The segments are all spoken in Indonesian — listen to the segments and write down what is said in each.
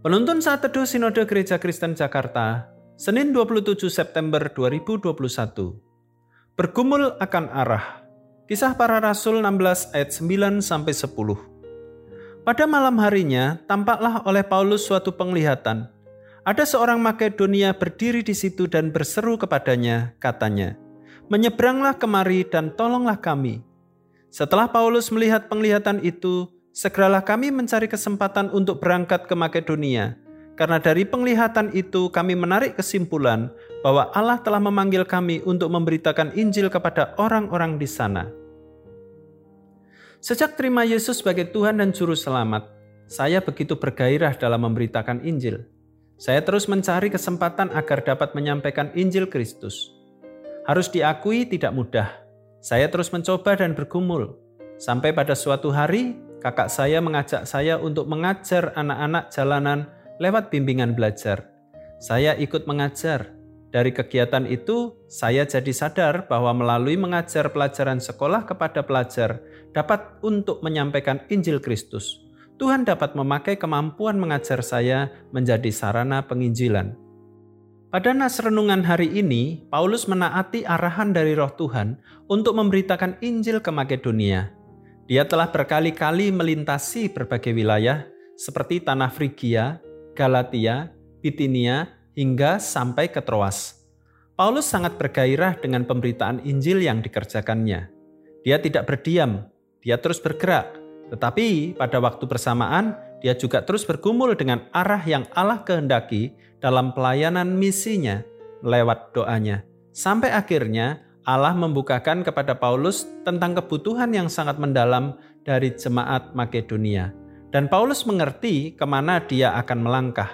Penuntun saat teduh Sinode Gereja Kristen Jakarta, Senin 27 September 2021. Bergumul akan arah. Kisah para Rasul 16 ayat 9 sampai 10. Pada malam harinya, tampaklah oleh Paulus suatu penglihatan. Ada seorang Makedonia berdiri di situ dan berseru kepadanya, katanya, "Menyeberanglah kemari dan tolonglah kami." Setelah Paulus melihat penglihatan itu, segeralah kami mencari kesempatan untuk berangkat ke Makedonia, karena dari penglihatan itu kami menarik kesimpulan bahwa Allah telah memanggil kami untuk memberitakan Injil kepada orang-orang di sana. Sejak terima Yesus sebagai Tuhan dan Juru Selamat, saya begitu bergairah dalam memberitakan Injil. Saya terus mencari kesempatan agar dapat menyampaikan Injil Kristus. Harus diakui tidak mudah, saya terus mencoba dan bergumul. Sampai pada suatu hari, kakak saya mengajak saya untuk mengajar anak-anak jalanan lewat bimbingan belajar. Saya ikut mengajar. Dari kegiatan itu, saya jadi sadar bahwa melalui mengajar pelajaran sekolah kepada pelajar dapat untuk menyampaikan Injil Kristus. Tuhan dapat memakai kemampuan mengajar saya menjadi sarana penginjilan. Pada nas renungan hari ini, Paulus menaati arahan dari roh Tuhan untuk memberitakan Injil ke Makedonia. Dia telah berkali-kali melintasi berbagai wilayah seperti tanah Frigia, Galatia, Bitinia, hingga sampai ke Troas. Paulus sangat bergairah dengan pemberitaan Injil yang dikerjakannya. Dia tidak berdiam, dia terus bergerak, tetapi pada waktu bersamaan dia juga terus bergumul dengan arah yang Allah kehendaki dalam pelayanan misinya lewat doanya. Sampai akhirnya Allah membukakan kepada Paulus tentang kebutuhan yang sangat mendalam dari jemaat Makedonia. Dan Paulus mengerti ke mana dia akan melangkah.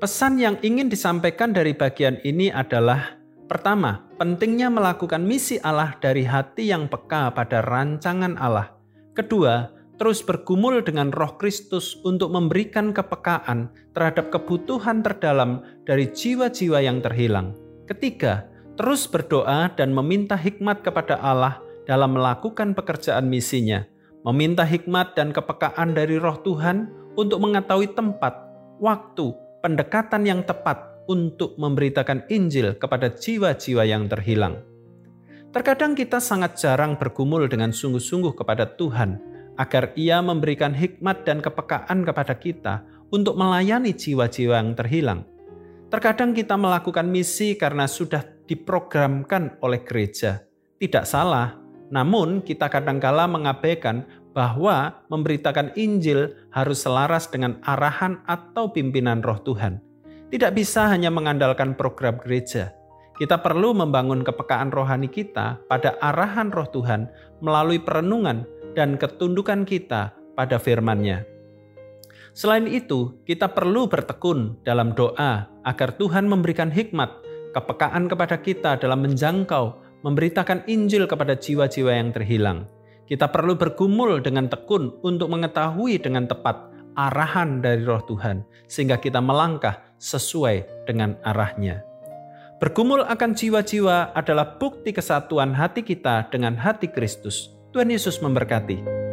Pesan yang ingin disampaikan dari bagian ini adalah Pertama, pentingnya melakukan misi Allah dari hati yang peka pada rancangan Allah. Kedua, terus bergumul dengan Roh Kristus untuk memberikan kepekaan terhadap kebutuhan terdalam dari jiwa-jiwa yang terhilang. Ketiga, terus berdoa dan meminta hikmat kepada Allah dalam melakukan pekerjaan misinya, meminta hikmat dan kepekaan dari Roh Tuhan untuk mengetahui tempat, waktu, pendekatan yang tepat untuk memberitakan Injil kepada jiwa-jiwa yang terhilang. Terkadang kita sangat jarang bergumul dengan sungguh-sungguh kepada Tuhan agar ia memberikan hikmat dan kepekaan kepada kita untuk melayani jiwa-jiwa yang terhilang. Terkadang kita melakukan misi karena sudah diprogramkan oleh gereja. Tidak salah, namun kita kadangkala mengabaikan bahwa memberitakan Injil harus selaras dengan arahan atau pimpinan roh Tuhan. Tidak bisa hanya mengandalkan program gereja. Kita perlu membangun kepekaan rohani kita pada arahan roh Tuhan melalui perenungan dan ketundukan kita pada firman-Nya. Selain itu, kita perlu bertekun dalam doa agar Tuhan memberikan hikmat, kepekaan kepada kita dalam menjangkau, memberitakan Injil kepada jiwa-jiwa yang terhilang. Kita perlu bergumul dengan tekun untuk mengetahui dengan tepat arahan dari roh Tuhan, sehingga kita melangkah sesuai dengan arahnya. Bergumul akan jiwa-jiwa adalah bukti kesatuan hati kita dengan hati Kristus Tuhan Yesus memberkati.